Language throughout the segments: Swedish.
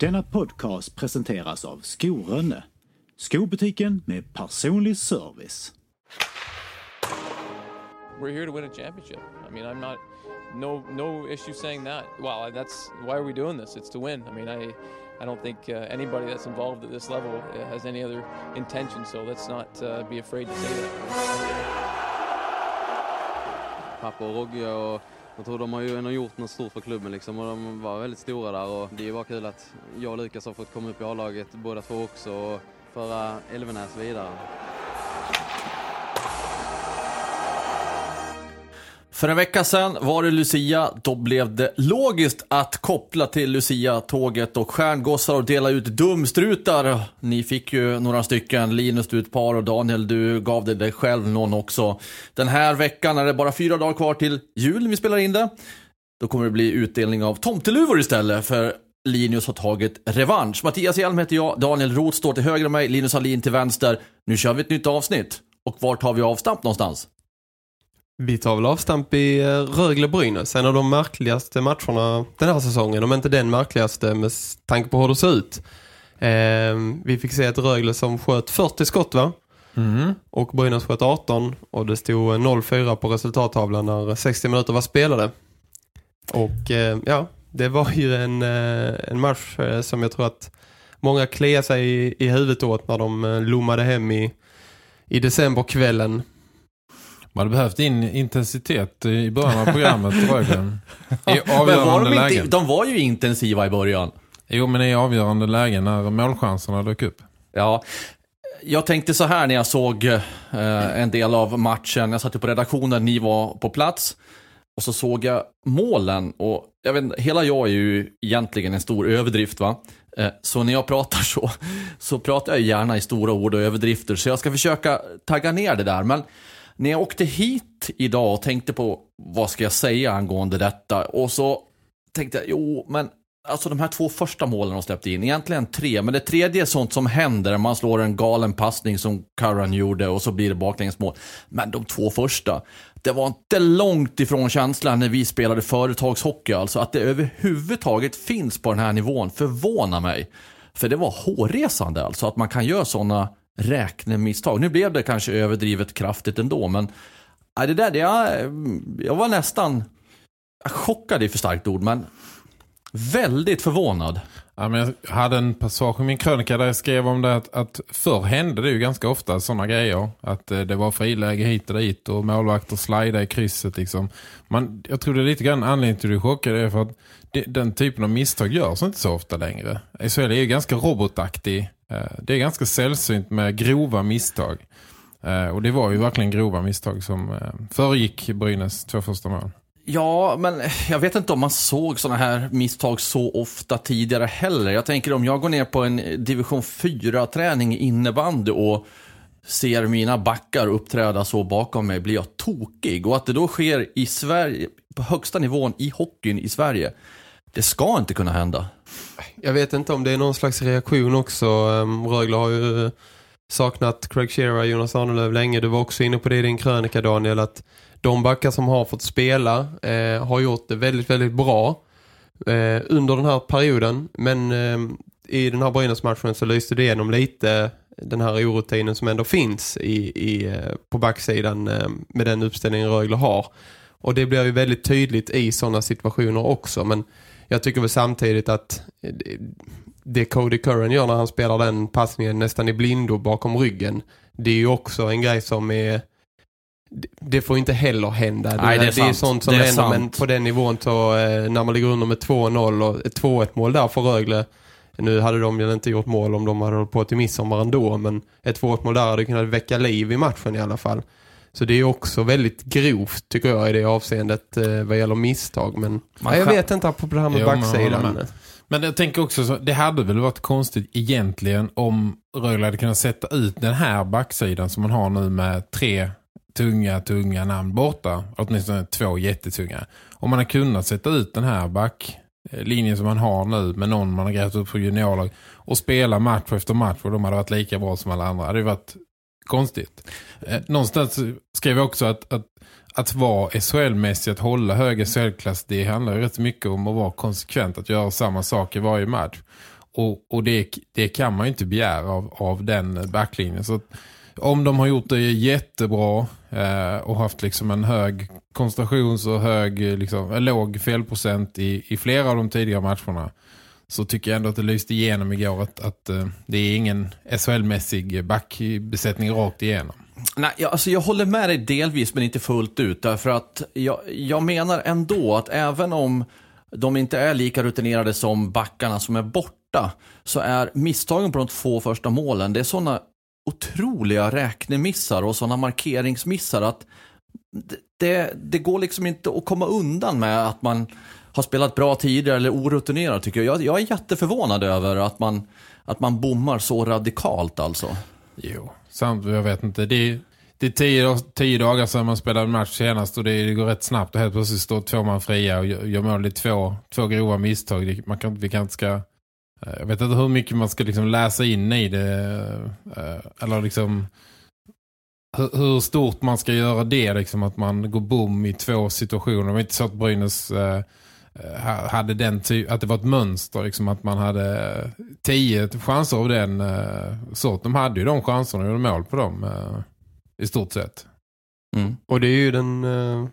Denna podcast presenteras av Skorönne, skobutiken med personlig service. We're here to win a championship. I mean, I'm not no no issue saying that. Well, that's why are we doing this? It's to win. I mean, I I don't think uh, anybody that's involved at this level uh, has any other intention. So let's not uh, be afraid to say that. Pappa och Rogge och jag tror de har ju ändå gjort något stort för klubben liksom och de var väldigt stora där och det är ju bara kul att jag och Lukas har fått komma upp i A-laget båda två också och föra Elvenäs vidare. För en vecka sedan var det Lucia, då blev det logiskt att koppla till Lucia-tåget och stjärngossar och dela ut dumstrutar. Ni fick ju några stycken, Linus du ett par och Daniel du gav det dig själv någon också. Den här veckan är det bara fyra dagar kvar till jul när vi spelar in det. Då kommer det bli utdelning av tomteluvor istället för Linus har tagit revansch. Mattias Hjelm heter jag, Daniel Roth står till höger om mig, Linus Hallin till vänster. Nu kör vi ett nytt avsnitt. Och var tar vi avstamp någonstans? Vi tar väl avstamp i eh, Rögle-Brynäs, en av de märkligaste matcherna den här säsongen, om inte den märkligaste med tanke på hur det ser ut. Eh, vi fick se ett Rögle som sköt 40 skott va? Mm. Och Brynäs sköt 18 och det stod 0-4 på resultattavlan när 60 minuter var spelade. Och eh, ja, det var ju en, eh, en match eh, som jag tror att många kliar sig i, i huvudet åt när de eh, lommade hem i, i decemberkvällen man hade behövt in intensitet i början av programmet. Rögle. I avgörande men var de, lägen. inte, de var ju intensiva i början. Jo, men i avgörande lägen när målchanserna dök upp. Ja, jag tänkte så här när jag såg eh, en del av matchen. Jag satt ju på redaktionen, ni var på plats. Och så såg jag målen. Och jag vet, hela jag är ju egentligen en stor överdrift va. Eh, så när jag pratar så, så pratar jag gärna i stora ord och överdrifter. Så jag ska försöka tagga ner det där. Men när jag åkte hit idag och tänkte på vad ska jag säga angående detta och så tänkte jag, jo men alltså de här två första målen de släppte in, egentligen tre, men det tredje är sånt som händer, man slår en galen passning som Curran gjorde och så blir det baklängesmål. Men de två första, det var inte långt ifrån känslan när vi spelade företagshockey, alltså att det överhuvudtaget finns på den här nivån förvånar mig. För det var hårresande alltså, att man kan göra sådana räknemisstag. Nu blev det kanske överdrivet kraftigt ändå, men det där, det, jag, jag var nästan chockad i för starkt ord, men väldigt förvånad. Ja, men jag hade en passage i min krönika där jag skrev om det att, att förr hände det ju ganska ofta sådana grejer. Att eh, det var friläge hit och dit och målvakter slida i krysset. Liksom. Man, jag tror det är lite grann anledningen till att du chockade är för att det, den typen av misstag görs inte så ofta längre. SHL är ju ganska robotaktig Eh, det är ganska sällsynt med grova misstag. Eh, och det var ju verkligen grova misstag som eh, föregick Brynäs två första mål. Ja, men jag vet inte om man såg sådana här misstag så ofta tidigare heller. Jag tänker om jag går ner på en division 4-träning i innebandy och ser mina backar uppträda så bakom mig blir jag tokig. Och att det då sker i Sverige, på högsta nivån i hockeyn i Sverige, det ska inte kunna hända. Jag vet inte om det är någon slags reaktion också. Ehm, Rögle har ju saknat Craig Shearer och Jonas Arnelöv länge. Du var också inne på det i din krönika Daniel att de backar som har fått spela eh, har gjort det väldigt, väldigt bra eh, under den här perioden. Men eh, i den här Brynäs-matchen så lyste det igenom lite den här orutinen som ändå finns i, i, eh, på backsidan eh, med den uppställningen Rögle har. Och det blir ju väldigt tydligt i sådana situationer också. Men jag tycker väl samtidigt att det Cody Curran gör när han spelar den passningen nästan i blindo bakom ryggen. Det är ju också en grej som är det får inte heller hända. Nej, det, är, det är sånt som är händer sant. men på den nivån så eh, när man ligger under med 2-0 och ett 2-1 mål där för Rögle nu hade de ju inte gjort mål om de hade hållit på till midsommar ändå men ett 2-1 mål där hade kunnat väcka liv i matchen i alla fall. Så det är också väldigt grovt tycker jag i det avseendet eh, vad gäller misstag. Men ja, jag vet inte på det här med Jo, backsidan. med. Men jag tänker också så, det hade väl varit konstigt egentligen om Rögle hade kunnat sätta ut den här backsidan som man har nu med tre tunga, tunga namn borta. Åtminstone två jättetunga. Om man hade kunnat sätta ut den här backlinjen som man har nu med någon man har grävt upp för juniorlag och spela match efter match och de hade varit lika bra som alla andra. Det hade varit konstigt. Eh, någonstans skrev jag också att, att att vara SHL-mässig, att hålla hög SHL-klass, det handlar rätt mycket om att vara konsekvent, att göra samma sak i varje match. Och, och det, det kan man ju inte begära av, av den backlinjen. Så att om de har gjort det jättebra eh, och haft liksom en hög koncentrations- och hög, liksom, låg felprocent i, i flera av de tidigare matcherna så tycker jag ändå att det lyste igenom igår att, att eh, det är ingen SHL-mässig backbesättning rakt igenom. Nej, jag, alltså jag håller med dig delvis men inte fullt ut. Därför att jag, jag menar ändå att även om de inte är lika rutinerade som backarna som är borta så är misstagen på de två första målen, det är sådana otroliga räknemissar och sådana markeringsmissar att det, det går liksom inte att komma undan med att man har spelat bra tidigare eller orutinerad tycker jag. jag. Jag är jätteförvånad över att man, att man bommar så radikalt alltså. Jo, samt jag vet inte. Det är, det är tio, tio dagar sedan man spelade en match senast och det, det går rätt snabbt och helt plötsligt står två man fria och gör, mål i två, två grova misstag. Det, man kan, vi kan inte ska... Eh, jag vet inte hur mycket man ska liksom läsa in i det. Eh, eller liksom... Hur, stort man ska göra det, liksom att man går bom i två situationer. Det var inte så att Brynäs eh, hade den att det var ett mönster liksom att man hade eh, tio chanser av den eh, sort. De hade ju de chanserna och gjorde mål på dem eh, i stort sett. Mm. Och det är ju den eh,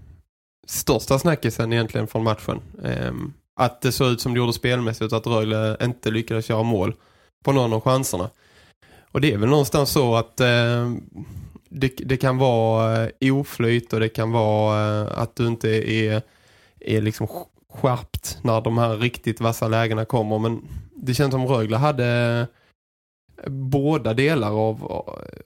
största snackisen egentligen från matchen. Ehm, att det såg ut som det gjorde spelmässigt att Rögle inte lyckades göra mål på någon av chanserna. Och det är väl någonstans så att eh, det, det kan vara eh, oflyt och det kan vara eh, att du inte är, är liksom skärpt när de här riktigt vassa lägena kommer. Men det känns som Rögle hade eh, båda delar av,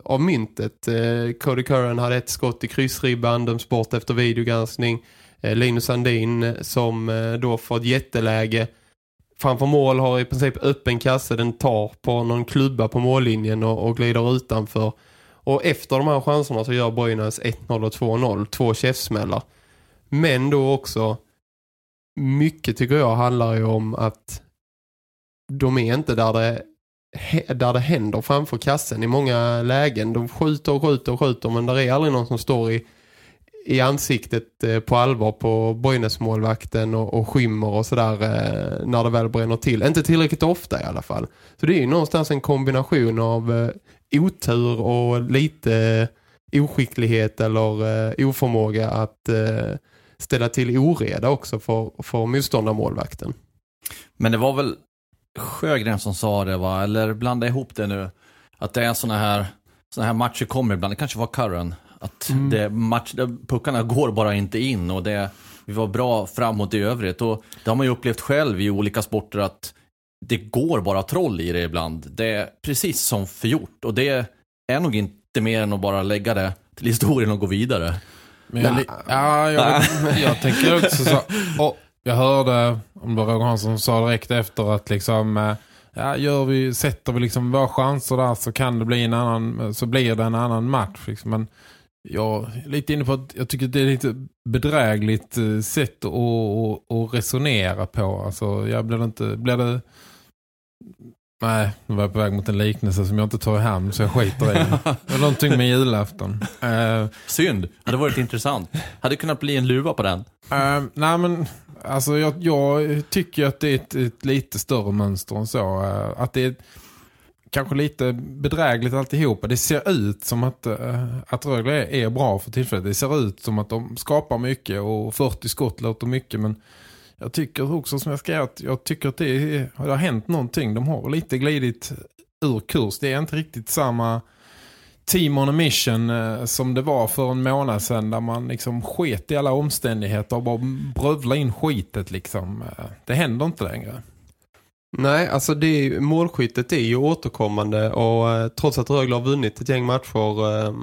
av myntet. Eh, Cody Curran hade ett skott i kryssribban, döms bort efter videogranskning. Eh, Linus Sandin som då får ett jätteläge framför mål har i princip öppen kasse. Den tar på någon klubba på mållinjen och, och glider utanför. Och efter de här chanserna så gör Brynäs 1-0 och 2-0. Två käftsmällar. Men då också mycket tycker jag handlar ju om att de är inte där det, där det händer framför kassen i många lägen. De skjuter och skjuter och skjuter men där är aldrig någon som står i, i ansiktet eh, på allvar på Brynäsmålvakten och, och skymmer och sådär eh, när det väl bränner till. Inte tillräckligt ofta i alla fall. Så det är ju någonstans en kombination av eh, otur och lite eh, oskicklighet eller eh, oförmåga att eh, ställa till oreda också för, för motståndarmålvakten. Men det var väl Sjögren som sa det va? Eller blanda ihop det nu. Att det är såna här, såna här matcher kommer ibland. Det kanske var Curran. Att Mm. det match, puckarna går bara inte in och det, vi var bra framåt i övrigt. Och det har man ju upplevt själv i olika sporter att det går bara troll i det ibland. Det är precis som förgjort. Och det är nog inte mer än att bara lägga det till historien och gå vidare. Men jag, ja, jag, jag tänker också så. Och jag hörde, om det var Roger Hansson som sa direkt efter att liksom, eh, ja, gör vi, sätter vi liksom våra chanser där så kan det bli en annan, så blir det en annan match. Liksom. Men jag är lite inne på att jag tycker det är lite bedrägligt eh, sätt att, att, att resonera på. Alltså, jag blir det inte, blir det Nej, nu var jag på väg mot en liknelse som jag inte tar i hamn så jag skiter i den. Det var någonting med julafton. Eh, Synd, hade varit intressant. Hade kunnat bli en luva på den. Uh, nej men alltså jag, jag tycker att det är ett, ett lite större mönster än så. Uh, att det är kanske lite bedrägligt alltihopa. Det ser ut som att, uh, att Rögle är, är bra för tillfället. Det ser ut som att de skapar mycket och 40 skott låter mycket men jag tycker också som jag skrev att jag tycker att det, är, det har hänt någonting. De har lite glidit ur kurs. Det är inte riktigt samma team on a mission eh, som det var för en månad sedan där man liksom sket i alla omständigheter och bara brövla in skitet liksom. Eh, det händer inte längre. Nej, alltså det är, målskyttet är ju återkommande och eh, trots att Rögle har vunnit ett gäng matcher eh,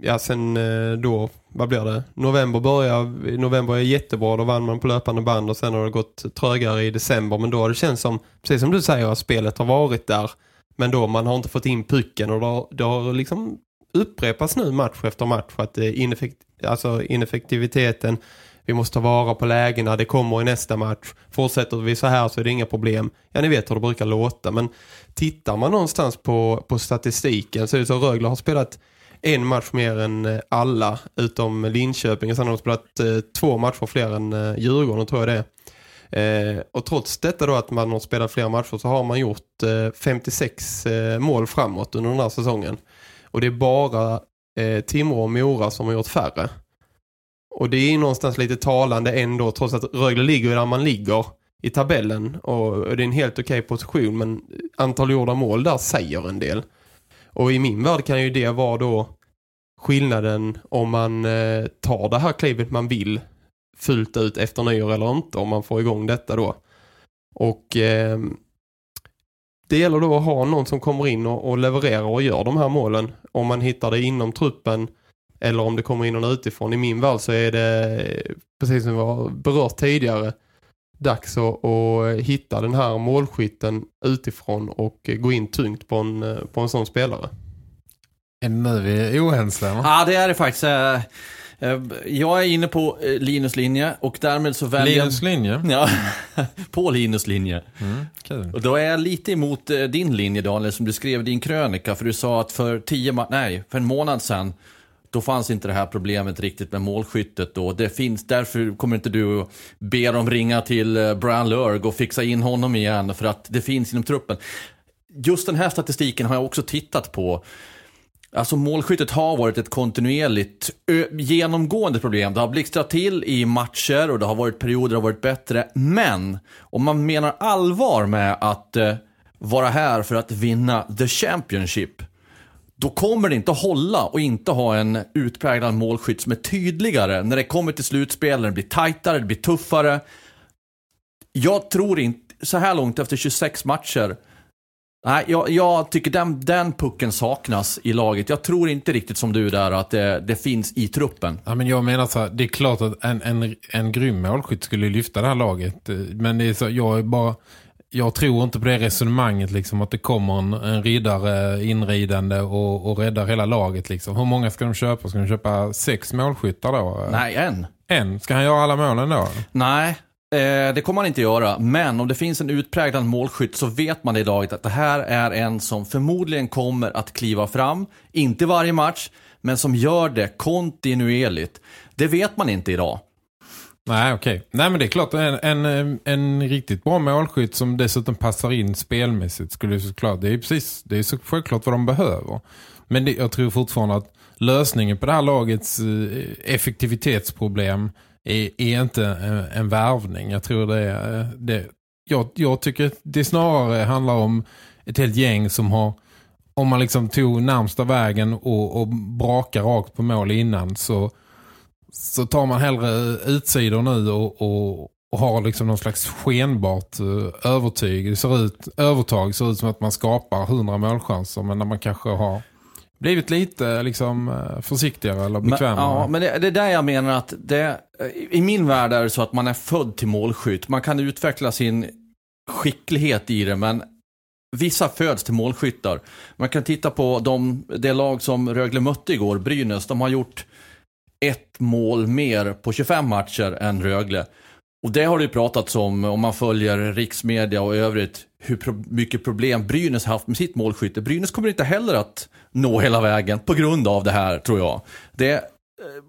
ja, sen eh, då, vad blir det? November börjar, november är jättebra, då vann man på löpande band och sen har det gått trögare i december. Men då har det känts som, precis som du säger, att spelet har varit där. Men då man har inte fått in pucken och det har, det har liksom upprepas nu match efter match att ineffekt, alltså ineffektiviteten vi måste ta vara på lägena, det kommer i nästa match. Fortsätter vi så här så är det inga problem. Ja, ni vet hur det brukar låta. Men tittar man någonstans på, på statistiken så är det så att Rögle har spelat en match mer än eh, alla utom Linköping. Och sen har de spelat eh, två matcher fler än eh, Djurgården tror jag det är. Eh, och trots detta då att man har spelat flera matcher så har man gjort eh, 56 eh, mål framåt under den här säsongen. Och det är bara eh, Timrå och Mora som har gjort färre. Och det är någonstans lite talande ändå trots att Rögle ligger där man ligger i tabellen. Och det är en helt okej okay position men antal gjorda mål där säger en del. Och i min värld kan ju det vara då skillnaden om man eh, tar det här klivet man vill fullt ut efter nyår eller inte om man får igång detta då. Och eh, det gäller då att ha någon som kommer in och, och levererar och gör de här målen. Om man hittar det inom truppen eller om det kommer in någon utifrån. I min värld så är det, eh, precis som vi har berört tidigare, dags att, att hitta den här målskytten utifrån och gå in tungt på en, på en sån spelare. Är nu vi är oense? Ja, det är det faktiskt. Eh, eh, jag är inne på eh, Linus linje och därmed så väljer Linus linje? Ja, på Linus linje. Mm, kul. Och då är jag lite emot din linje Daniel som du skrev i din krönika för du sa att för tio nej, för en månad sedan då fanns inte det här problemet riktigt med målskyttet då. Det finns, därför kommer inte du be dem ringa till eh, Brian Lurg och fixa in honom igen för att det finns inom truppen. Just den här statistiken har jag också tittat på. Alltså målskyttet har varit ett kontinuerligt genomgående problem. Det har blixtrat till i matcher och det har varit perioder det har varit bättre. Men om man menar allvar med att eh, vara här för att vinna the Championship då kommer det inte hålla och inte ha en utpräglad målskytt som är tydligare när det kommer till slutspel, när det blir tajtare, det blir tuffare. Jag tror inte, så här långt efter 26 matcher, nej, jag, jag tycker den, den pucken saknas i laget. Jag tror inte riktigt som du där att det, det finns i truppen. Ja, men jag menar så här, det är klart att en, en, en grym målskytt skulle lyfta det här laget. Eh, men det är så, jag är bara jag tror inte på det resonemanget liksom att det kommer en, en riddare inridande och, och räddar hela laget liksom. Hur många ska de köpa? Ska de köpa sex målskyttar då? Nej, en. En? Ska han göra alla målen då? Nej, eh, det kommer han inte göra. Men om det finns en utpräglad målskytt så vet man i laget att det här är en som förmodligen kommer att kliva fram. Inte varje match, men som gör det kontinuerligt. Det vet man inte idag. Nej, okej. Okay. Nej, men det är klart en, en, en riktigt bra målskytt som dessutom passar in spelmässigt skulle såklart, det är precis, det är så självklart vad de behöver. Men det, jag tror fortfarande att lösningen på det här lagets eh, effektivitetsproblem är, är inte en, en värvning. Jag tror det är, eh, det, jag, jag tycker det snarare handlar om ett helt gäng som har om man liksom tog närmsta vägen och, och brakar rakt på mål innan så så tar man hellre utsidor nu och, och, och har liksom någon slags skenbart uh, övertyg. Det ser ut, övertag ser ut som att man skapar hundra målchanser men när man kanske har blivit lite liksom eh, försiktigare eller bekvämare. Men, ja, men det, det är där jag menar att det, i min värld är det så att man är född till målskytt. Man kan utveckla sin skicklighet i det men Vissa föds till målskyttar. Man kan titta på de, det lag som Rögle mötte igår, Brynäs. De har gjort ett mål mer på 25 matcher än Rögle. Och det har det ju pratats om, om man följer riksmedia och övrigt, hur pro mycket problem Brynäs haft med sitt målskytte. Brynäs kommer inte heller att nå hela vägen på grund av det här, tror jag. Det, eh,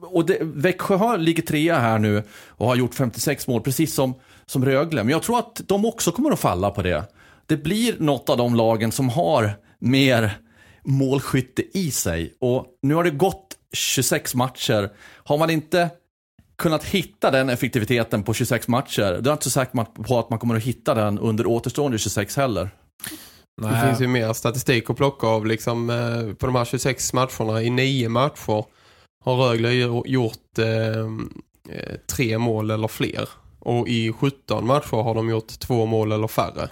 och det, Växjö har, ligger trea här nu och har gjort 56 mål, precis som, som Rögle. Men jag tror att de också kommer att falla på det. Det blir något av de lagen som har mer målskytte i sig. Och nu har det gått 26 matcher. Har man inte kunnat hitta den effektiviteten på 26 matcher, då är jag inte så säker på att man kommer att hitta den under återstående 26 heller. Nej. Det finns ju mer statistik att plocka av liksom, eh, på de här 26 matcherna. I nio matcher har Rögle gjort eh, eh, tre mål eller fler. Och i 17 matcher har de gjort två mål eller färre.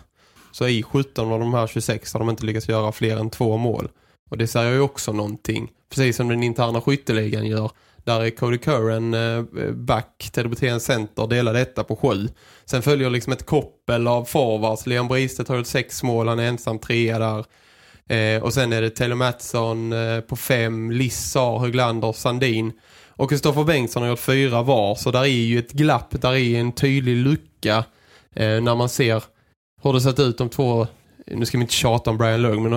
Så i 17 av de här 26 har de inte lyckats göra fler än två mål. Och det säger ju också någonting. Precis som den interna skytteligan gör. Där är Cody Curran eh, back, Ted Brithén center, delar detta på sju. Sen följer liksom ett koppel av forwards. Leon Bristet har gjort sex mål, han är ensam trea där. Eh, och sen är det Taylor Mattsson eh, på fem, Lissar, Höglander, Sandin. Och Kristoffer Bengtsson har gjort fyra var. Så där är ju ett glapp, där är en tydlig lucka eh, när man ser hur det sett ut de två, nu ska vi inte tjata om Brian Lugg, men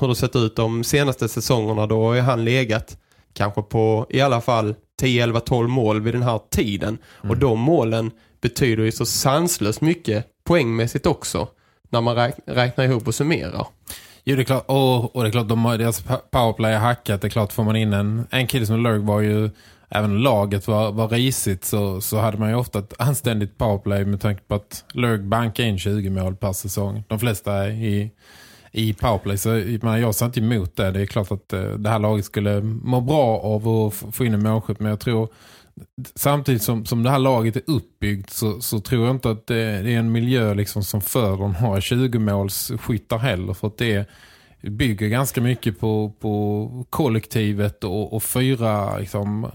hur det sett ut de senaste säsongerna då har han legat kanske på i alla fall 10, 11, 12 mål vid den här tiden. Mm. Och de målen betyder ju så sanslöst mycket poängmässigt också när man räk räknar ihop och summerar. Jo, det är klart. Och, och det är klart, de har, deras powerplay hackat. Det är klart, får man in en, en kille som Lurg var ju, även om laget var, var risigt så, så hade man ju ofta ett anständigt powerplay med tanke på att Lurg bankar in 20 mål per säsong. De flesta är i, i powerplay. Så jag, jag ser inte emot det. Det är klart att eh, det här laget skulle må bra av att få in en målskytt. Men jag tror samtidigt som, som det här laget är uppbyggt så, så tror jag inte att det, det är en miljö liksom som för de har 20-målsskyttar heller. För att det bygger ganska mycket på, på kollektivet och, och fyra liksom,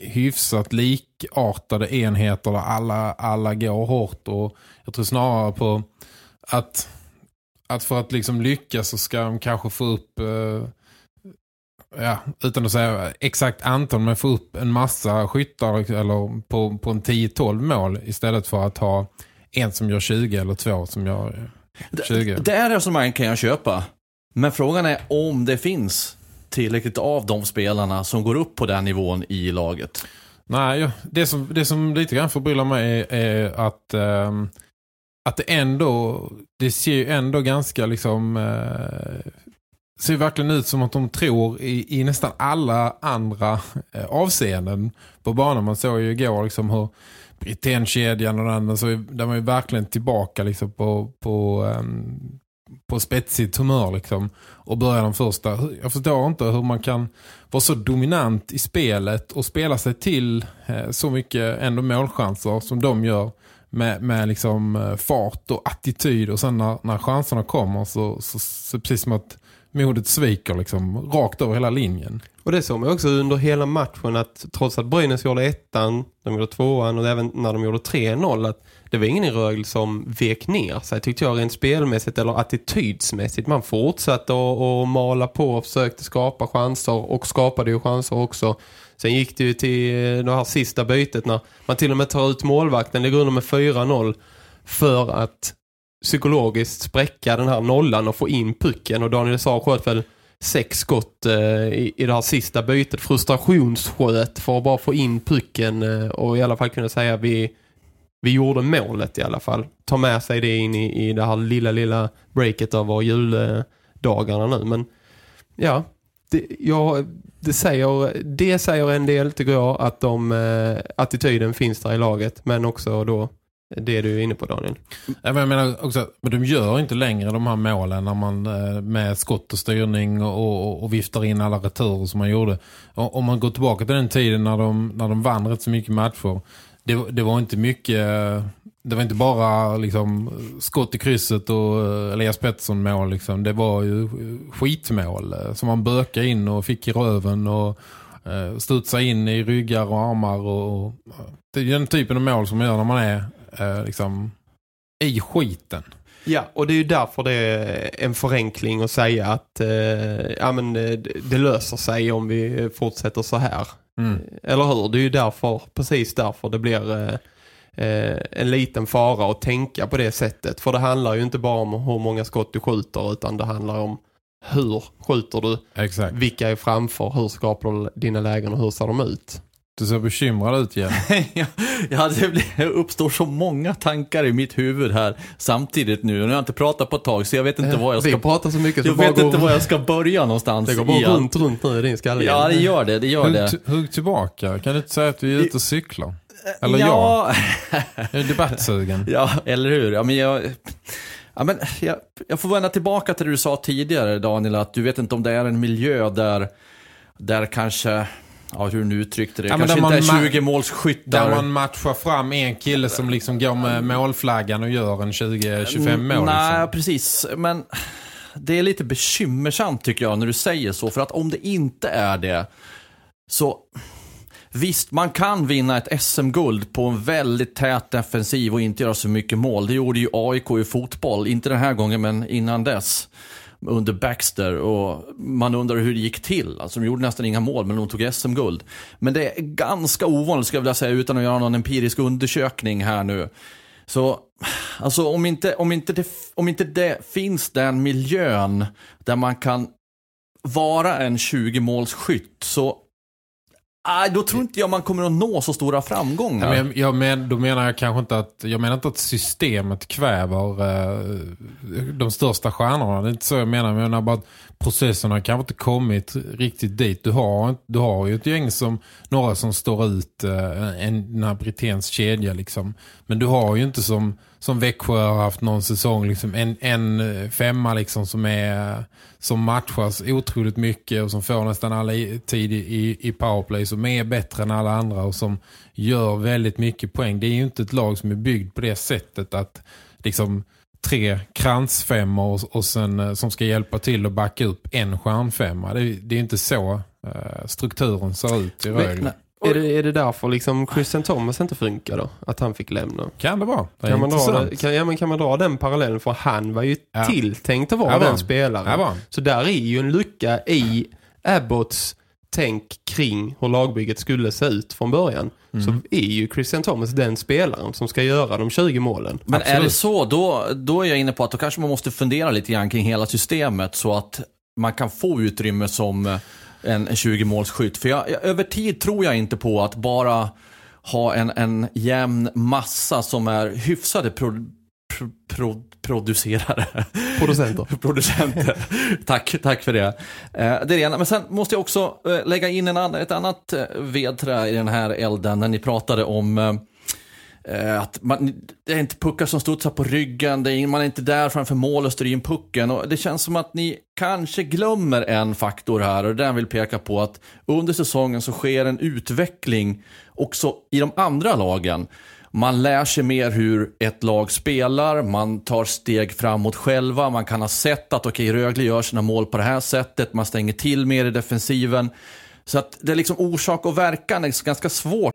hyfsat likartade enheter där alla, alla går hårt. Och jag tror snarare på att, att för att liksom lyckas så ska de kanske få upp... Eh, ja, utan att säga exakt antal, men få upp en massa skyttar eller på, på en 10-12 mål istället för att ha en som gör 20 eller två som gör 20. Det, det är resonemang kan jag köpa. Men frågan är om det finns tillräckligt av de spelarna som går upp på den nivån i laget. Nej, det som, det som lite grann förbryllar mig är, är att, eh, att det ändå det ser ju ändå ganska liksom eh, ser verkligen ut som att de tror i, i nästan alla andra eh, avseenden på banan. Man såg ju igår liksom hur Britannkedjan och den andra så där man ju verkligen tillbaka liksom på, på, um, på spetsigt humör liksom och börjar den första. Jag förstår inte hur man kan vara så dominant i spelet och spela sig till eh, så mycket ändå målchanser som de gör med, med liksom eh, fart och attityd och sen när, när chanserna kommer så, så, så precis som att modet sviker liksom rakt över hela linjen. Och det såg man också under hela matchen att trots att Brynäs gjorde ettan, de gjorde tvåan och även när de gjorde 3-0 att det var ingen i Rögle som vek ner sig tyckte jag rent spelmässigt eller attitydsmässigt. Man fortsatte att mala på och försökte skapa chanser och skapade ju chanser också. Sen gick det ju till eh, det här sista bytet när man till och med tar ut målvakten, ligger under med 4-0 för att psykologiskt spräcka den här nollan och få in pucken. Och Daniel sa sköt väl sex skott eh, i, i det här sista bytet. Frustrationssköt för att bara få in pucken eh, och i alla fall kunna säga att vi, vi gjorde målet i alla fall. Ta med sig det in i, i det här lilla, lilla breaket av juldagarna nu. Men ja, det, ja, det, säger, det säger en del tycker jag att de, eh, attityden finns där i laget. Men också då det du är inne på Daniel. Jag menar också, men de gör inte längre de här målen när man eh, med skott och styrning och, och, och viftar in alla returer som man gjorde. Om man går tillbaka till den tiden när de, när de vann rätt så mycket matcher. Det, det var inte mycket det var inte bara liksom, skott i krysset och eh, Elias Pettersson mål liksom. Det var ju skitmål eh, som man bökade in och fick i röven och eh, studsa in i ryggar och armar och, och det är den typen av mål som man gör när man är eh, liksom i skiten. Ja, och det är ju därför det är en förenkling att säga att eh, ja, men, det, det löser sig om vi fortsätter så här. Mm. Eller hur? Det är ju därför, precis därför det blir eh, eh, en liten fara att tänka på det sättet. För det handlar ju inte bara om hur många skott du skjuter utan det handlar om hur skjuter du, Exakt. vilka är framför, hur skapar du dina lägen och hur ser de ut. Du ser bekymrad ut igen. ja, det, uppstår så många tankar i mitt huvud här samtidigt nu. Nu har jag inte pratat på ett tag så jag vet inte var jag ska... Vi pratar så mycket så Jag vet går... inte var jag ska börja någonstans. Det går bara runt, runt nu i din skalle. Ja, det gör det. det, gör hugg, det. Hugg tillbaka. Kan du inte säga att vi är ute och cyklar? Eller ja. jag? är debattsugen? Ja, eller hur? Ja, men jag... Ja, men jag, jag får vända tillbaka till det du sa tidigare, Daniel, att du vet inte om det är en miljö där, där kanske ja, hur du nu uttryckte det. Ja, Kanske inte är 20 målsskyttar. Där man matchar fram en kille som liksom går med målflaggan och gör en 20-25 mål. Nej, liksom. precis. Men det är lite bekymmersamt tycker jag när du säger så. För att om det inte är det, så visst, man kan vinna ett SM-guld på en väldigt tät defensiv och inte göra så mycket mål. Det gjorde ju AIK i fotboll, inte den här gången men innan dess under Baxter och man undrar hur det gick till. Alltså de gjorde nästan inga mål men de tog SM-guld. Men det är ganska ovanligt ska jag vilja säga utan att göra någon empirisk undersökning här nu. Så alltså om inte, om inte, det, om inte det finns den miljön där man kan vara en 20-målsskytt så Nej, då tror inte jag man kommer att nå så stora framgångar. Ja, men, jag men, då menar jag kanske inte att jag menar inte att systemet kväver eh, de största stjärnorna. Det är inte så jag menar. Jag menar bara att processen har kanske inte kommit riktigt dit. Du har, du har ju ett gäng som några som står ut eh, en, den här Britens kedja liksom. Men du har ju inte som som Växjö har haft någon säsong liksom en, en femma liksom som är som matchas otroligt mycket och som får nästan alla tid i, i powerplay som är bättre än alla andra och som gör väldigt mycket poäng. Det är ju inte ett lag som är byggt på det sättet att liksom tre kransfemmor och, och sen eh, som ska hjälpa till att backa upp en stjärnfemma. Det, det är inte så uh, strukturen ser ut i Rögle. Är det, är det därför liksom Christian Thomas inte funkar då? Att han fick lämna? Kan det vara. Det kan, man dra, kan, ja, men kan man dra den parallellen? För han var ju ja. tilltänkt att vara ja, den spelaren. Ja, Så där är ju en lucka i Abbotts tänk kring hur lagbygget skulle se ut från början. Mm. Så är ju Christian Thomas den spelaren som ska göra de 20 målen. Men Absolut. är det så, då, då är jag inne på att då kanske man måste fundera lite grann kring hela systemet så att man kan få utrymme som en 20-målsskytt. För jag, jag, över tid tror jag inte på att bara ha en, en jämn massa som är hyfsade pro, pro, pro, producerare. Producenter. Producenter. tack, tack för det. Eh, det är det ena. Men sen måste jag också eh, lägga in en ett annat eh, vedträ i den här elden när ni pratade om Eh, att man, det är inte puckar som studsar på ryggen, det är, man är inte där framför mål och styr in pucken. Och det känns som att ni kanske glömmer en faktor här och den vill peka på att under säsongen så sker en utveckling också i de andra lagen. Man lär sig mer hur ett lag spelar, man tar steg framåt själva, man kan ha sett att okej, okay, Rögle gör sina mål på det här sättet, man stänger till mer i defensiven. Så att det är liksom orsak och verkan är ganska svårt.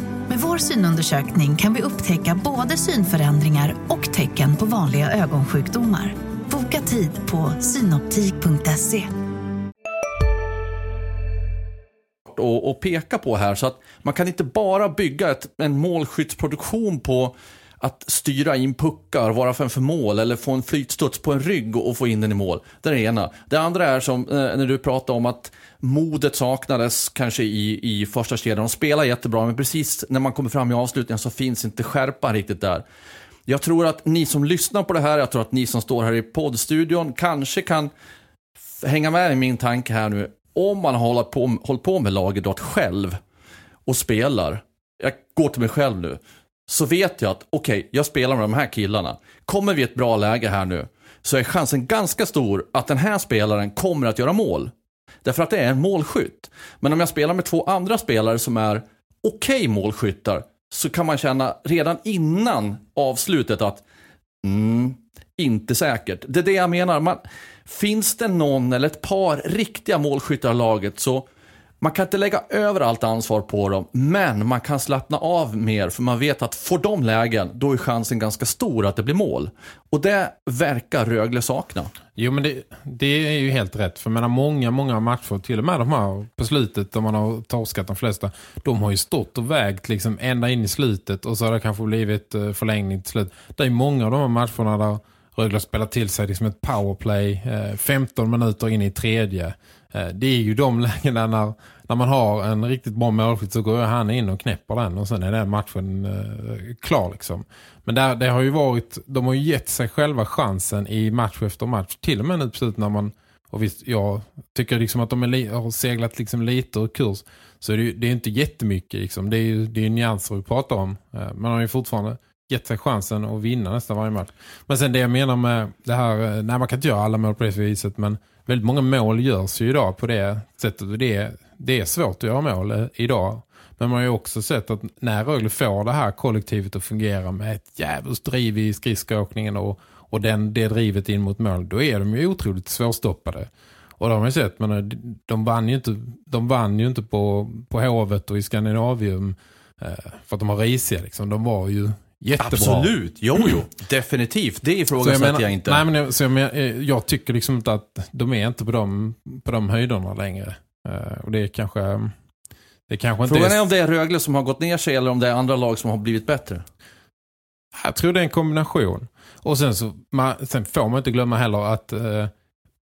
Vår synundersökning kan vi upptäcka både synförändringar och tecken på vanliga ögonsjukdomar. Boka tid på synoptik.se. Och, och peka på här så att man kan inte bara bygga ett, en målskyttsproduktion på att styra in puckar, vara för mål eller få en flytstuds på en rygg och, få in den i mål. Det är det ena. Det andra är som eh, när du pratar om att modet saknades kanske i, i första kedjan. De spelar jättebra, men precis när man kommer fram i avslutningen så finns inte skärpan riktigt där. Jag tror att ni som lyssnar på det här, jag tror att ni som står här i poddstudion kanske kan hänga med i min tanke här nu. Om man har hållit på, hållit på med lagidrott själv och spelar, jag går till mig själv nu, så vet jag att okej, okay, jag spelar med de här killarna. Kommer vi i ett bra läge här nu så är chansen ganska stor att den här spelaren kommer att göra mål. Därför att det är en målskytt. Men om jag spelar med två andra spelare som är okej okay målskyttar så kan man känna redan innan avslutet att mm, inte säkert. Det är det jag menar. Man, finns det någon eller ett par riktiga målskyttar i laget så man kan inte lägga över allt ansvar på dem, men man kan slappna av mer för man vet att får de lägen, då är chansen ganska stor att det blir mål. Och det verkar Rögle sakna. Jo, men det, det är ju helt rätt. För menar, många, många matcher, till och med de här på slutet, där man har torskat de flesta, de har ju stått och vägt liksom ända in i slutet och så har det kanske blivit eh, förlängning till slut. Det är många av de här matcherna där Rögle spelar till sig liksom ett powerplay eh, 15 minuter in i tredje. Eh, det är ju de lägena när, när man har en riktigt bra målskytt så går han in och knäpper den och sen är den matchen eh, klar liksom. Men där, det har ju varit, de har ju gett sig själva chansen i match efter match. Till och med nu precis när man Och visst, jag tycker liksom att de är har seglat liksom lite ur kurs. Så det är, det är inte jättemycket liksom. Det är ju det är nyanser vi pratar om. Eh, men de har ju fortfarande gett sig chansen att vinna nästan varje match. Men sen det jag menar med det här, eh, nej man kan inte göra alla mål på det viset men väldigt många mål görs ju idag på det sättet och det, är- det är svårt att göra mål idag. Men man har ju också sett att när Rögle får det här kollektivet att fungera med ett jävligt driv i skridskoåkningen och, och den, det drivet in mot mål, då är de ju otroligt svårstoppade. Och det har man ju sett, men eh, de vann ju inte, de vann ju inte på, på Hovet och i Skandinavium eh, för att de var risiga. Liksom. De var ju jättebra. Absolut, jo jo, definitivt. Det jag, ifrågasätter menar, jag inte. Nej, men jag, så jag, men, eh, jag tycker liksom inte att de är inte på de, på de höjderna längre. Eh, och det är kanske... Det är kanske inte Frågan är, är om det är Rögle som har gått ner sig eller om det är andra lag som har blivit bättre. Jag tror det är en kombination. Och sen, så, man, sen får man inte glömma heller att eh,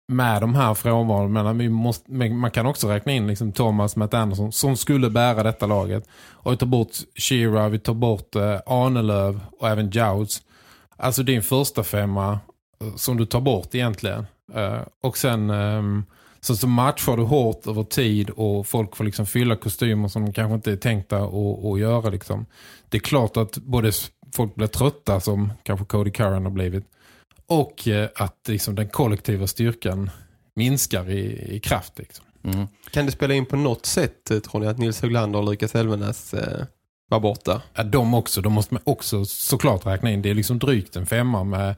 med de här frånvaron, men måste, man kan också räkna in liksom Thomas Matt Anderson som skulle bära detta laget. Och vi tar bort Shira, vi tar bort eh, Arnelöv och även Jouts. Alltså din första femma eh, som du tar bort egentligen. Eh, och sen ehm, så, så matchar du hårt över tid och folk får liksom fylla kostymer som de kanske inte är tänkta att, att göra. Liksom. Det är klart att både folk blir trötta som kanske Cody Curran har blivit och eh, att liksom, den kollektiva styrkan minskar i, i kraft. Liksom. Mm. Kan det spela in på något sätt, eh, tror ni, att Nils Höglander och Lukas Elvenäs eh, var borta? Ja, de också, de måste man också såklart räkna in. Det är liksom drygt en femma med,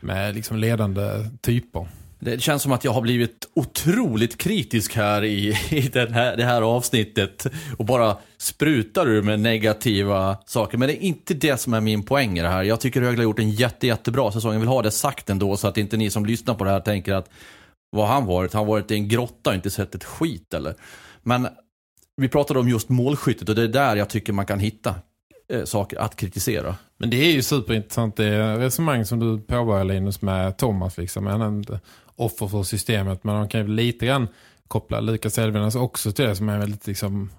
med liksom ledande typer. Det känns som att jag har blivit otroligt kritisk här i, i den här, det här avsnittet och bara sprutar ur med negativa saker. Men det är inte det som är min poäng i det här. Jag tycker Rögle har gjort en jätte, jättebra säsong. Jag vill ha det sagt ändå så att inte ni som lyssnar på det här tänker att vad har han varit? Han har varit i en grotta och inte sett ett skit eller? Men vi pratade om just målskyttet och det är där jag tycker man kan hitta eh, saker att kritisera. Men det är ju superintressant det resonemang som du påbörjar Linus med Thomas. Liksom. Jag nämnde offer för systemet men man kan ju lite grann koppla Lukas Elvenas också till det som är väldigt liksom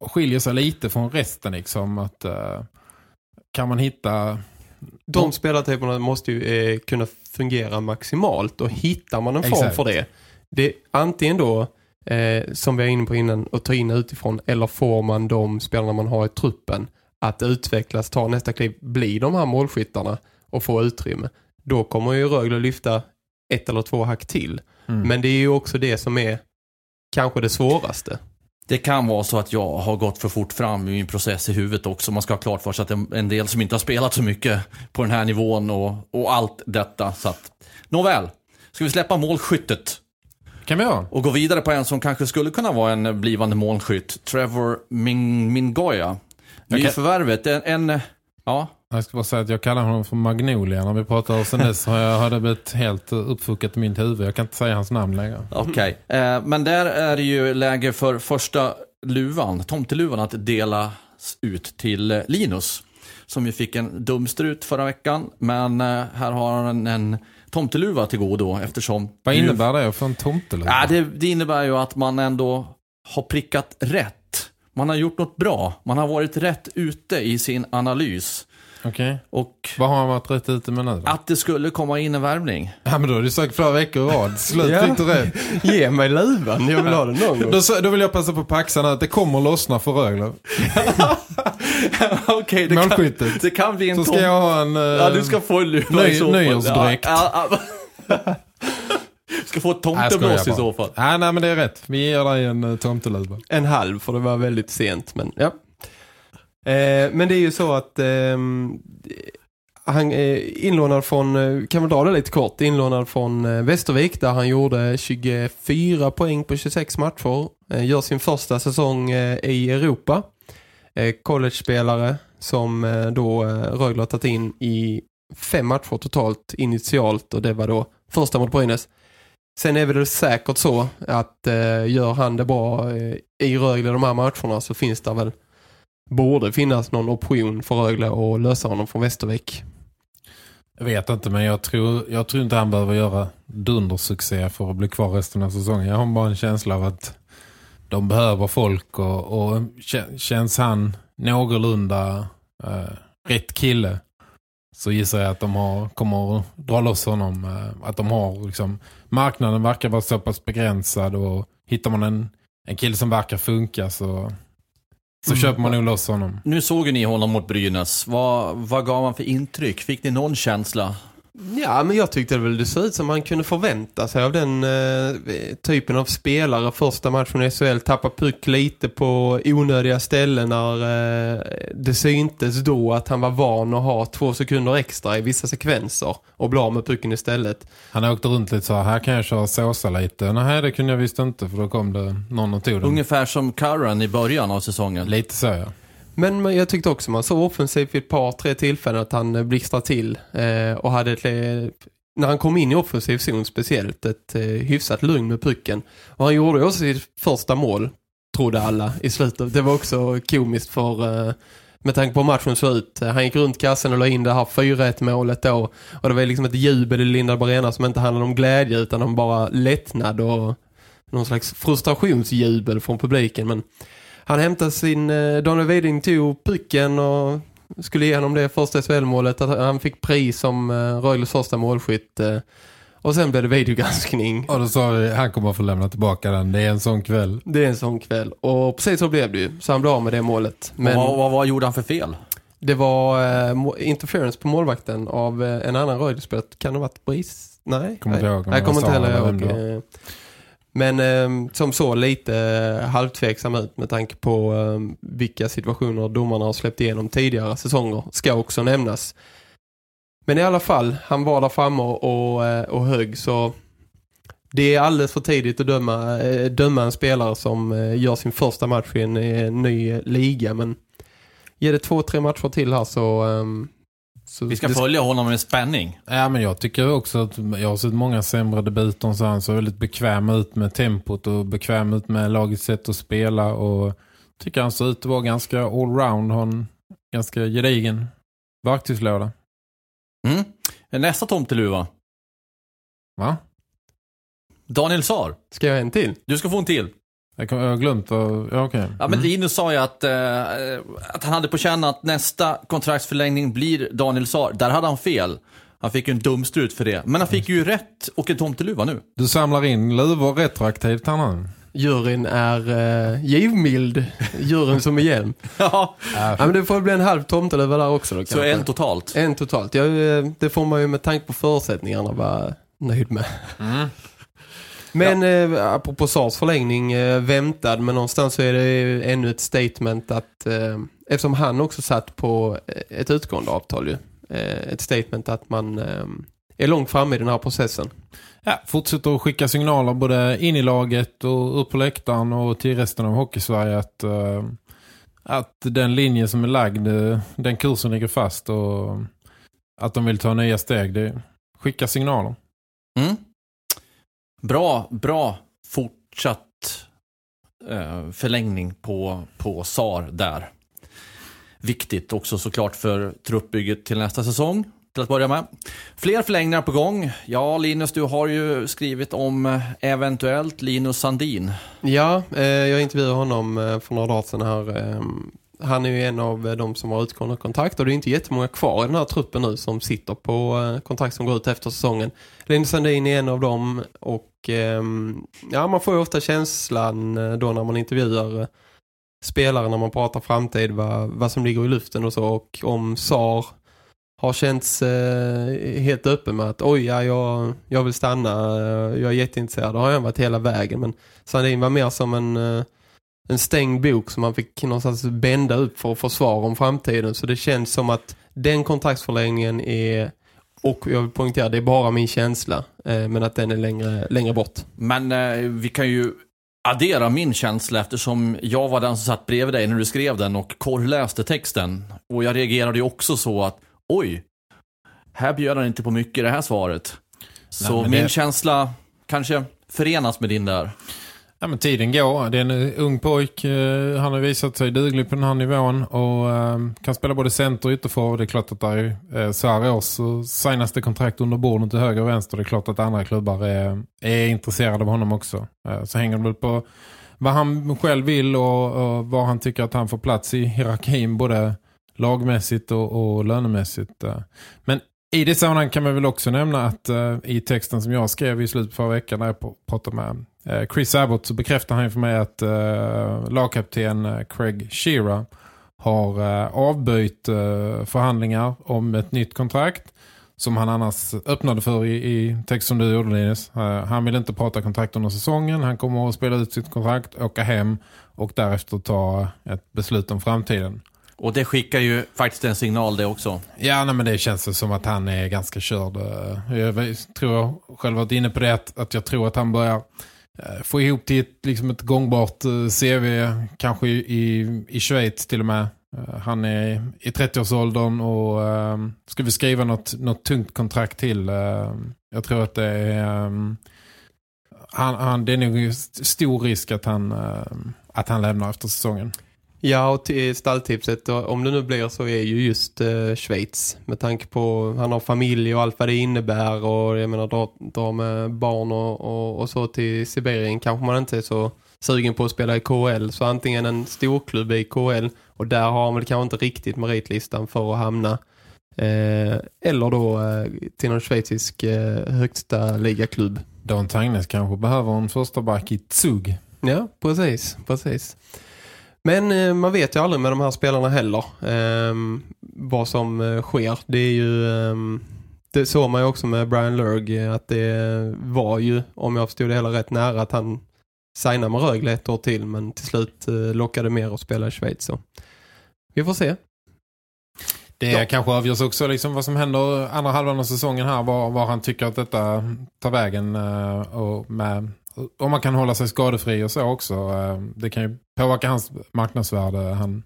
skiljer sig lite från resten liksom att eh, kan man hitta De spelartyperna måste ju eh, kunna fungera maximalt och hittar man en form Exakt. för det. Det antingen då, eh, som vi är inne på innan, att ta in utifrån eller får man de spelarna man har i truppen att utvecklas, ta nästa kliv, bli de här målskyttarna och få utrymme. Då kommer ju Rögle lyfta ett eller två hack till. Mm. Men det är ju också det som är kanske det svåraste. Det kan vara så att jag har gått för fort fram i min process i huvudet också. Man ska ha klart för sig att det är en del som inte har spelat så mycket på den här nivån och, och allt detta. Så att, nåväl, ska vi släppa målskyttet kan vi göra? och gå vidare på en som kanske skulle kunna vara en blivande målskytt. Trevor Min Mingoya. Nyförvärvet, en, en ja, Jag ska bara säga att jag kallar honom för Magnolia när vi pratar och sen dess har, jag, har det blivit helt uppfuckat i mitt huvud. Jag kan inte säga hans namn längre. Okej, eh, men där är det ju läge för första luvan, tomteluvan, att delas ut till Linus. Som ju fick en dumstrut förra veckan, men eh, här har han en tomteluva till godo eftersom... Vad innebär det för en tomteluva? Ja, det, det innebär ju att man ändå har prickat rätt. Man har gjort något bra. Man har varit rätt ute i sin analys. Okej. Och Vad har han varit rätt ute med nu då? att det skulle komma in en värvning. Ja, men då har du sagt flera veckor i rad. Slut Ja. du rätt. Ge mig luvan, jag vill ha den någon gång. Då, då vill jag passa på paxan att det kommer lossna för Rögle. Okej, det, kan, det kan bli en Så ska tom- jag ha en... eh, Ja, du ska få en luva ny- i så fall. nyårsdräkt. Ja, ja, ska få tomteblås i så fall. Nej, nej, men det är rätt. Vi ger dig en uh, tomteluva. En halv för det var väldigt sent, men ja. Eh, men det är ju så att ehm, eh, han är inlånad från, eh, kan vi dra det lite kort, inlånad från eh, Västervik där han gjorde 24 poäng på 26 matcher. Eh, gör sin första säsong eh, i Europa. Eh, college-spelare som eh, då eh, Rögle har tagit in i fem matcher totalt initialt och det var då första mot Brynäs. Sen är det väl säkert så att eh, gör han det bra eh, i Rögle de här matcherna så finns det väl borde finnas någon option för Rögle att lösa honom från Västervik. Jag vet inte, men jag tror, jag tror inte han behöver göra dundersuccé för att bli kvar resten av säsongen. Jag har bara en känsla av att de behöver folk och, och känns han någorlunda eh, rätt kille så gissar jag att de har, kommer att dra loss honom. eh, Att de har liksom, marknaden verkar vara så pass begränsad och hittar man en, en kille som verkar funka så, så köper man nog loss honom. Nu såg ju ni honom mot Brynäs. Vad, vad gav han för intryck? Fick ni någon känsla? Ja, men jag tyckte det väl det såg ut som man kunde förvänta sig av den eh, typen av spelare. Första matchen i SHL tappa puck lite på onödiga ställen när eh, det syntes då att han var van att ha två sekunder extra i vissa sekvenser och bli med pucken istället. Han åkte runt lite så här, här kan jag köra såsa lite. Nej, det kunde jag visst inte för då kom det någon och tog den. Ungefär som Curran i början av säsongen. Lite så ja. Men jag tyckte också man såg offensivt vid ett par, tre tillfällen att han eh, blixtrade till eh, och hade ett, eh, när han kom in i offensiv zon speciellt ett eh, hyfsat lugn med pucken. Och han gjorde också sitt första mål, trodde alla i slutet. Det var också komiskt för... Eh, med tanke på hur matchen såg ut. Han gick runt kassen och la in det här 4-1 målet då. Och det var liksom ett jubel i Linda Barena som inte handlade om glädje utan om bara lättnad och någon slags frustrationsjubel från publiken. Men han hämtade sin... Eh, Daniel Weding tog pucken och skulle igenom det första SHL-målet. Att han fick pris som eh, Rögles första målskytt. Eh, och sen blev det videogranskning. Och då sa vi, han kommer att få lämna tillbaka den. Det är en sån kväll. Det är en sån kväll. Och precis så blev det ju. Så han blev av med det målet. Men Vad, vad, vad gjorde han för fel? det var eh, interference på målvakten av eh, en annan Rögle-spelare. Kan det ha varit Bris? Nej. Kommer inte Jag det kommer inte heller ihåg. Men eh, som så lite eh, halvtveksam ut med tanke på eh, vilka situationer domarna har släppt igenom tidigare säsonger. Ska också nämnas. Men i alla fall, han var där framme och, eh, och hög så det är alldeles för tidigt att döma, eh, döma en spelare som eh, gör sin första match i en, ny liga. Men ger det två, tre matcher till här så... Ehm, så Vi ska det- följa honom med spänning. Ja, men jag tycker också att jag har sett många sämre debuter så han ser väldigt bekväm ut med tempot och bekväm ut med lagets sätt att spela och tycker han ser ut att vara ganska allround, har en ganska gedigen verktygslåda. Mm. Nästa tomteluva. Va? Daniel Sar. Ska jag ha en till? Du ska få en till. Jag, har glömt vad... Ja, okej. Ja, men Linus sa ju att, eh, att han hade på känn att nästa kontraktsförlängning blir Daniel Sar. Där hade han fel. Han fick ju en dumstrut för det. Men han fick ju rätt och en tomteluva nu. Du samlar in luvor retroaktivt här nu. Juryn är uh, givmild. Juryn som är hjälm. Ja, Ja, men det får bli en halv tomteluva där också då så kanske. en totalt. En totalt. Ja, eh, det får man ju med tanke på förutsättningarna vara nöjd med. Men eh, apropå Sars förlängning, eh, väntad, men någonstans så är det ju ännu ett statement att eh, eftersom han också satt på eh, ett utgående avtal ju, eh, ett statement att man eh, är långt fram i den här processen. Ja, fortsätter att skicka signaler både in i laget och upp på läktaren och till resten av Hockeysverige att, eh, att den linje som är lagd, den kursen ligger fast och att de vill ta nya steg. Det skicka signaler. Mm. Bra, bra fortsatt eh, förlängning på, på SAR där. Viktigt också såklart för truppbygget till nästa säsong. Till att börja med. Fler förlängningar på gång. Ja, Linus, du har ju skrivit om eh, eventuellt Linus Sandin. Ja, eh, jag intervjuade honom eh, för några dagar sedan här. Ehm, han är ju en av de som har utgående kontrakt och det är inte jättemånga kvar i den här truppen nu som sitter på eh, kontrakt som går ut efter säsongen. Linus Sandin är en av dem och ehm, ja, man får ju ofta känslan eh, då när man intervjuar eh, spelare när man pratar framtid vad, vad som ligger i luften och så och om SAR har känts eh, helt öppen med att oj, ja, jag, jag vill stanna, jag är jätteintresserad. Det har jag varit hela vägen men Sandin var mer som en, en stängd bok som man fick någonstans bända upp för att få svar om framtiden. Så det känns som att den kontraktsförlängningen är, och jag vill poängtera, det är bara min känsla, eh, men att den är längre, längre bort. Men eh, vi kan ju addera min känsla eftersom jag var den som satt bredvid dig när du skrev den och korrläste texten. Och jag reagerade ju också så att oj, här bjöd han inte på mycket i det här svaret. Så Nej, min det- känsla kanske förenas med din där. Ja, men tiden går. Det är en ung pojk. Eh, han har visat sig duglig på den här nivån och eh, kan spela både center och ytterforward. Det är klart att det är eh, så här års så signas det kontrakt under bordet till höger och vänster. Det är klart att andra klubbar är, är intresserade av honom också. Så hänger det väl på vad han själv vill och, och vad han tycker att han får plats i hierarkin både lagmässigt och, och lönemässigt. Men i det sammanhanget kan man väl också nämna att i texten som jag skrev i slutet på förra veckan när jag pratade med Chris Abbott så bekräftar han för mig att uh, lagkapten eh, Craig Shearer har uh, avböjt eh, förhandlingar om ett nytt kontrakt som han annars öppnade för i, i text som du gjorde Linus. Eh, han vill inte prata kontrakt under säsongen. Han kommer att spela ut sitt kontrakt, åka hem och därefter ta ett beslut om framtiden. Och det skickar ju faktiskt en signal det också. Ja, nej, men det känns som att han är ganska körd. Eh, Jag tror själv varit inne på det att, att jag tror att han börjar eh, Eh, få ihop till ett, liksom ett gångbart eh, CV, kanske i, i, Schweiz till och med. Eh, han är i 30-årsåldern och ehm, ska vi skriva något, något tungt kontrakt till. Ehm, jag tror att det är... Ehm, han, han, det är nog stor risk att han, att han lämnar efter säsongen. Ja, och till stalltipset, om det nu blir så är ju just eh, Schweiz. Med tanke på han har familj och allt vad det innebär och jag menar dra, dra med barn och, och, och så till Sibirien kanske man inte är så sugen på att spela i KL. Så antingen en storklubb i KL och där har han väl kanske inte riktigt meritlistan för att hamna. Eh, eller då eh, till någon schweizisk eh, högsta ligaklubb. Don Tangnes kanske behöver en första back i Zug. Ja, precis, precis. Men eh, man vet ju aldrig med de här spelarna heller ehm, vad som eh, sker. Det är ju ehm, det såg man ju också med Brian Lurg eh, att det var ju, om jag förstod det hela rätt nära, att han signade med Rögle ett år till men till slut lockade mer att spela i Schweiz. Så. Vi får se. Det Ja. kanske avgörs också liksom vad som händer andra halvan av säsongen här. Var, var han tycker att detta tar vägen. Och med, om man kan hålla sig skadefri och så också. eh, Det kan ju påverka hans marknadsvärde. Han,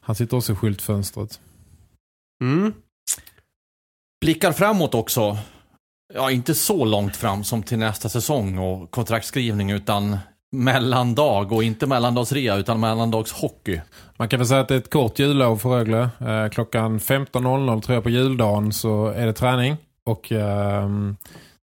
han sitter också i skyltfönstret. Mm. Blickar framåt också. Ja, inte så långt fram som till nästa säsong och kontraktskrivning utan mellandag och inte mellandagsrea utan mellandagshockey. Man kan väl säga att det är ett kort jullov för Rögle. Eh, klockan 15.00 tror jag på juldagen så är det träning. Och ehm,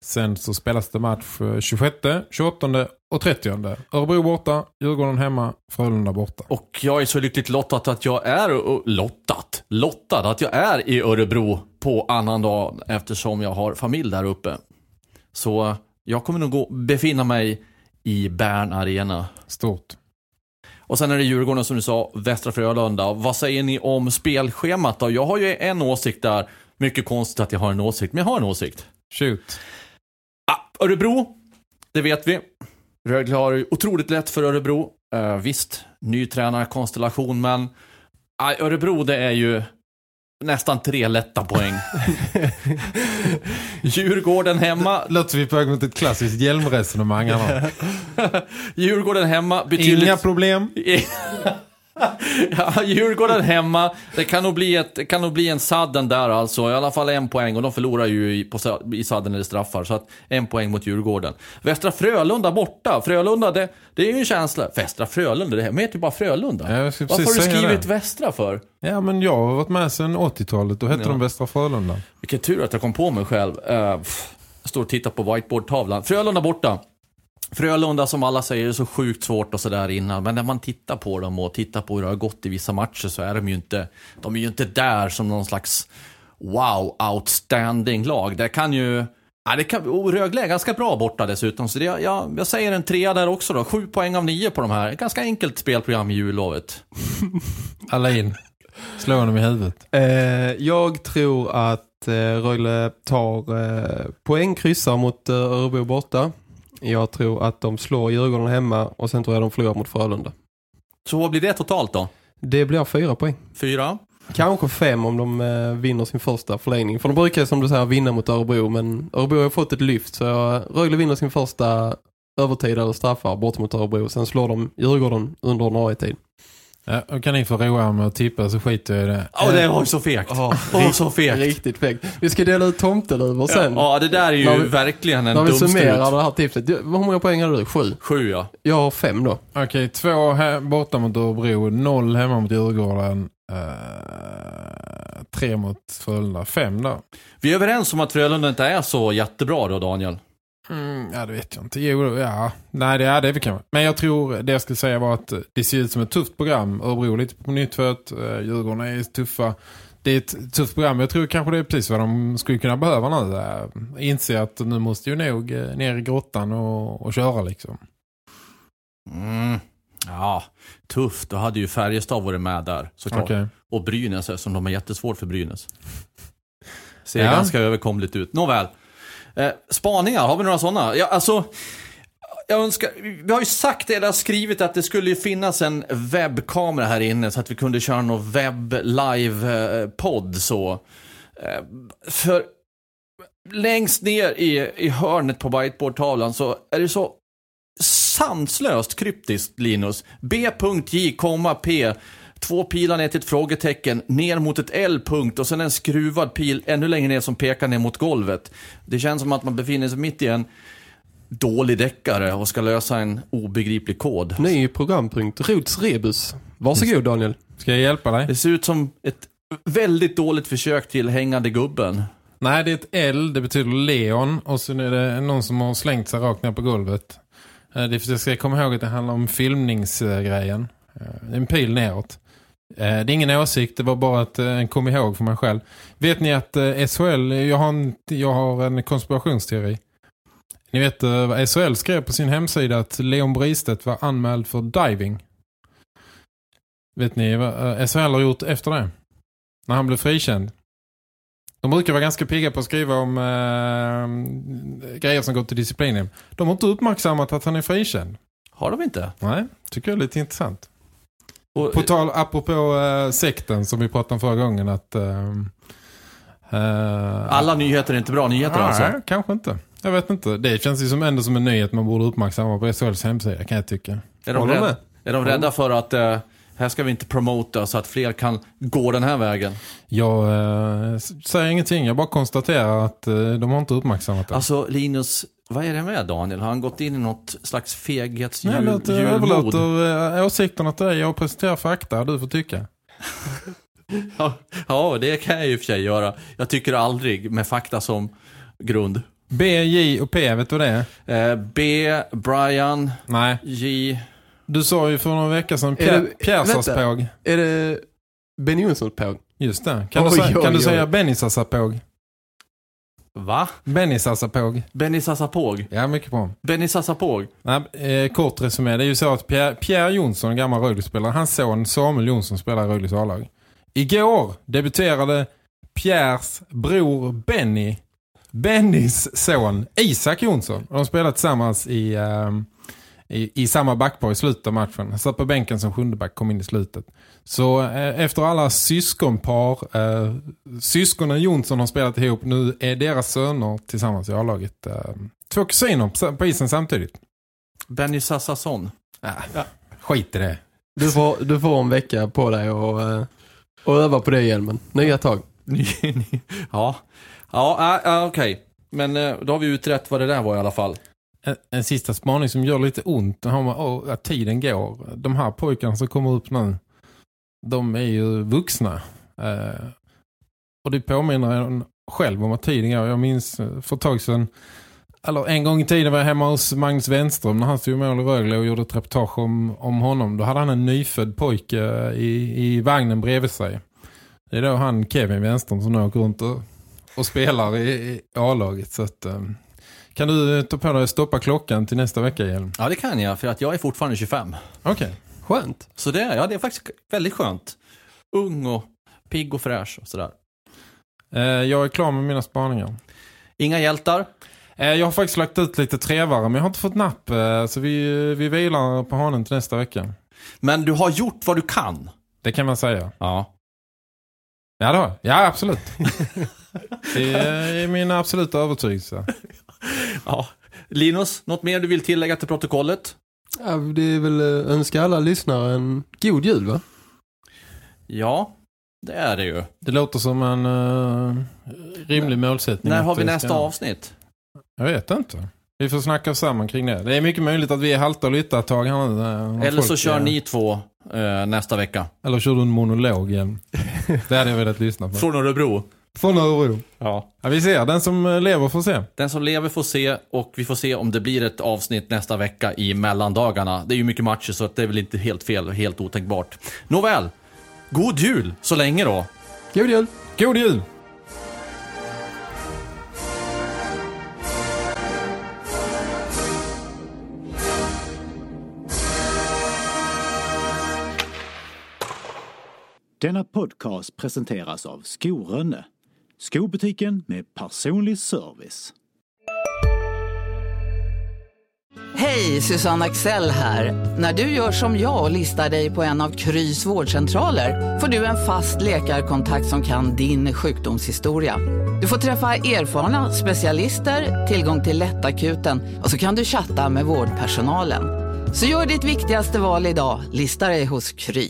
sen så spelas det match eh, 26, 28 och 30. Örebro borta, Djurgården hemma, Frölunda borta. Och jag är så lyckligt lottad att jag är lottat, lottad att jag är i Örebro på annan dag eftersom jag har familj där uppe. Så jag kommer nog gå, befinna mig i Bern Arena. Stort. Och sen är det Djurgården som du sa, Västra Frölunda. Vad säger ni om spelschemat då? Jag har ju en åsikt där. Mycket konstigt att jag har en åsikt, men jag har en åsikt. Shoot. Örebro, det vet vi. Rögle har otroligt lätt för Örebro. Uh, visst, ny tränarkonstellation, men ah, Örebro det är ju nästan tre lätta poäng. Djurgården hemma. Låter vi på väg mot ett klassiskt hjälmresonemang. Djurgården hemma. Betydligt... Inga problem. ja, Djurgården hemma. Det kan nog bli, ett, kan nog bli en sadden där alltså. I alla fall en poäng. Och de förlorar ju i, på, i sadden eller straffar. Så att en poäng mot Djurgården. Västra Frölunda borta. Frölunda, det, det är ju en känsla. Västra Frölunda, det heter ju bara Frölunda. Ja, Varför har du skrivit det. Västra för? Ja, men jag har varit med sedan 80-talet. Då hette Ja. de Västra Frölunda. Vilken tur att jag kom på mig själv. Uh, står och tittar på whiteboardtavlan. Frölunda borta. Frölunda som alla säger är så sjukt svårt och sådär innan. Men när man tittar på dem och tittar på hur det har gått i vissa matcher så är de ju inte, de är ju inte där som någon slags wow, outstanding lag. Det kan ju, ja, det kan, och Rögle är ganska bra borta dessutom. Så det, ja, jag säger en trea där också då. Sju poäng av nio på de här. Ganska enkelt spelprogram i jullovet. Alla in. Slå honom i huvudet. Eh, jag tror att eh, Rögle tar eh, poäng, kryssar mot eh, Örebro borta. Jag tror att de slår Djurgården hemma och sen tror jag de förlorar mot Frölunda. Så vad blir det totalt då? Det blir fyra poäng. Fyra? Kanske fem om de eh, vinner sin första förlängning. För de brukar som du säger vinna mot Örebro. Men Örebro har fått ett lyft så Rögle vinner sin första övertid eller straffar bort mot Örebro. Sen slår de Djurgården under ordinarie tid. Ja, kan ni få roa med att tippa så skiter jag i det. Åh, det var så fegt. Åh, så fegt. Riktigt fegt. Vi ska dela ut tomteluvor sen. Ja, det där är ju vi- verkligen en När vi dumstrut. summerar det här tipset. Hur många poäng har du? Sju? Sju ja. Jag har fem då. Okej, två he- borta mot Örebro, noll hemma mot Djurgården, eh, tre mot Frölunda, fem då. Vi är överens om att Frölunda inte är så jättebra då, Daniel. Mm, ja, det vet jag inte. Jo, ja. Nej, det är det vi kan. Men jag tror, det jag skulle säga var att det ser ut som ett tufft program. Örebro lite på nytt för att uh, Djurgården är tuffa. Det är ett tufft program. Jag tror kanske det är precis vad de skulle kunna behöva nu. Uh, inse att nu måste ju nog ner i grottan och, och köra liksom. Mm. Ja, tufft. Då hade ju Färjestad varit med där såklart. Okej. Och Brynäs, som de har jättesvårt för Brynäs. Ser Ja. ganska överkomligt ut. Nåväl. Eh, spaningar, har vi några sådana? Ja, alltså, jag önskar, vi har ju sagt, eller har skrivit att det skulle ju finnas en webbkamera här inne så att vi kunde köra någon webb live eh, podd så. Eh, för längst ner i, i hörnet på whiteboardtavlan så är det så sanslöst kryptiskt, Linus. B.J, P. Två pilar ner till ett frågetecken, ner mot ett L-punkt och sen en skruvad pil ännu längre ner som pekar ner mot golvet. Det känns som att man befinner sig mitt i en dålig deckare och ska lösa en obegriplig kod. Ny programpunkt, Rots Rebus. Varsågod Daniel. Ska jag hjälpa dig? Det ser ut som ett väldigt dåligt försök till hängande gubben. Nej, det är ett L, det betyder Leon och sen är det någon som har slängt sig rakt ner på golvet. Eh, Det att jag ska komma ihåg att det handlar om filmningsgrejen. Eh, Det är en pil neråt. Eh, Det är ingen åsikt, det var bara att eh, en kom ihåg för mig själv. Vet ni att eh, SHL, jag har en, jag har en konspirationsteori. Ni vet vad SHL skrev på sin hemsida att Leon Bristedt var anmäld för diving. Vet ni vad SHL har gjort efter det? När han blev frikänd. De brukar vara ganska pigga på att skriva om eh, grejer som går till disciplinen. De har inte uppmärksammat att han är frikänd. Har de inte? Nej, tycker jag är lite intressant. Och, På tal, apropå eh, sekten som vi pratade om förra gången att... Eh, eh, alla nyheter är inte bra nyheter nej, alltså. kanske inte. Jag vet inte. Det känns ju som ändå som en nyhet man borde uppmärksamma på SHLs hemsida kan jag tycka. Är de, med. är de rädda för att eh, här ska vi inte promota så att fler kan gå den här vägen? Jag eh, säger ingenting, jag bara konstaterar att eh, de har inte uppmärksammat det. Alltså Linus, vad är det med Daniel? Har han gått in i något slags Nej, feghetsjulmod? låt, jag överlåter eh, åsikterna till dig. Jag presenterar fakta, du får tycka. Ja, ja, det kan jag ju för sig göra. Jag tycker aldrig med fakta som grund. B, J och P, vet du vad det är? Eh, B, Brian, Nej. J. Du sa ju för några veckor sedan Pjärsarspåg. Är det Benny Jonssons påg? Just det. Kan, Oj, du, säga, oj, kan du oj. säga Benny-Sassapåg? Va? Benny-Sassapåg. Benny Sassapåg. Ja, mycket bra. Benny Sassapåg. Nej, eh, kort resumé. Det är ju så att Pierre, Pierre Jonsson, gammal Rögle-spelare, hans son Samuel Jonsson spelar i Rögles A-lag. Igår debuterade Pierres bror Benny, Bennys son Isak Jonsson. De spelade tillsammans i, ehm, i, i samma backpar i slutet av matchen. Han satt på bänken som sjunde back, kom in i slutet. Så eh, efter alla syskonpar, eh, syskonen Jonsson har spelat ihop, nu är deras söner tillsammans i A-laget. Eh, två kusiner på, på isen samtidigt. Benny Sassasson. Ja. Skit i det. Du får, du får en vecka på dig och, eh, och öva på det hjälmen. Nya tag. Ja, ja äh, äh, okej. Men eh, då har vi utrett vad det där var i alla fall. En, en sista spaning som gör lite ont. Det har oh, att tiden går. De här pojkarna som kommer upp nu, de är ju vuxna. Eh, och det påminner en själv om att tiden går. Jag minns eh, för ett tag sedan, eller en gång i tiden var jag hemma hos Magnus Wenström när han stod i mål i Rögle och gjorde ett reportage om, om honom. Då hade han en nyfödd pojke eh, i, i vagnen bredvid sig. Det är då han, Kevin Wenström, som nu åker runt och, och spelar i, i A-laget. Så att, eh, kan du eh, ta på dig att stoppa klockan till nästa vecka igen? Ja, det kan jag, för att jag är fortfarande 25. Okej. Skönt. Så det, är- ja, det är faktiskt väldigt skönt. Ung och pigg och fräsch och sådär. Eh, jag är klar med mina spaningar. Inga hjältar. Eh, jag har faktiskt lagt ut lite trevare men jag har inte fått napp. Eh, så vi, vi vilar på hanen till nästa vecka. Men du har gjort vad du kan. Det kan man säga. Ja. Ja, jag. Ja, absolut. det är min absoluta övertygelse. ja. Linus, något mer du vill tillägga till protokollet? Ja, det är väl eh, önska alla lyssnare en god jul va? Ja, det är det ju. Det låter som en uh, rimlig målsättning. När har vi nästa ska- avsnitt? Jag vet inte. Vi får snacka samman kring det. Det är mycket möjligt att vi är halta och lytta ett tag här eh, Eller så kör är- ni två eh, nästa vecka. Eller kör du en monolog igen. det hade jag velat lyssna på. Från Örebro. Från Örebro. Ja. Ja, vi ser, den som eh, lever får se. Den som lever får se och vi får se om det blir ett avsnitt nästa vecka i mellandagarna. Det är ju mycket matcher så att det är väl inte helt fel och helt otänkbart. Nåväl, god jul så länge då. God jul! God jul! Denna podcast presenteras av Skor-Rönne. Skobutiken med personlig service. Hej, Susanne Axel här. När du gör som jag och listar dig på en av Krys vårdcentraler får du en fast läkarkontakt som kan din sjukdomshistoria. Du får träffa erfarna specialister, tillgång till lättakuten och så kan du chatta med vårdpersonalen. Så gör ditt viktigaste val idag, lista dig hos Kry.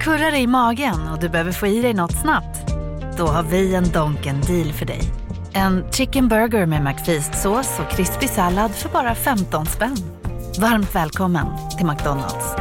Kurrar dig i magen och du behöver få i dig något snabbt? Då har vi en Donken deal för dig. En chicken burger med McFeast-sås och krispig sallad för bara 15 spänn. Varmt välkommen till McDonalds.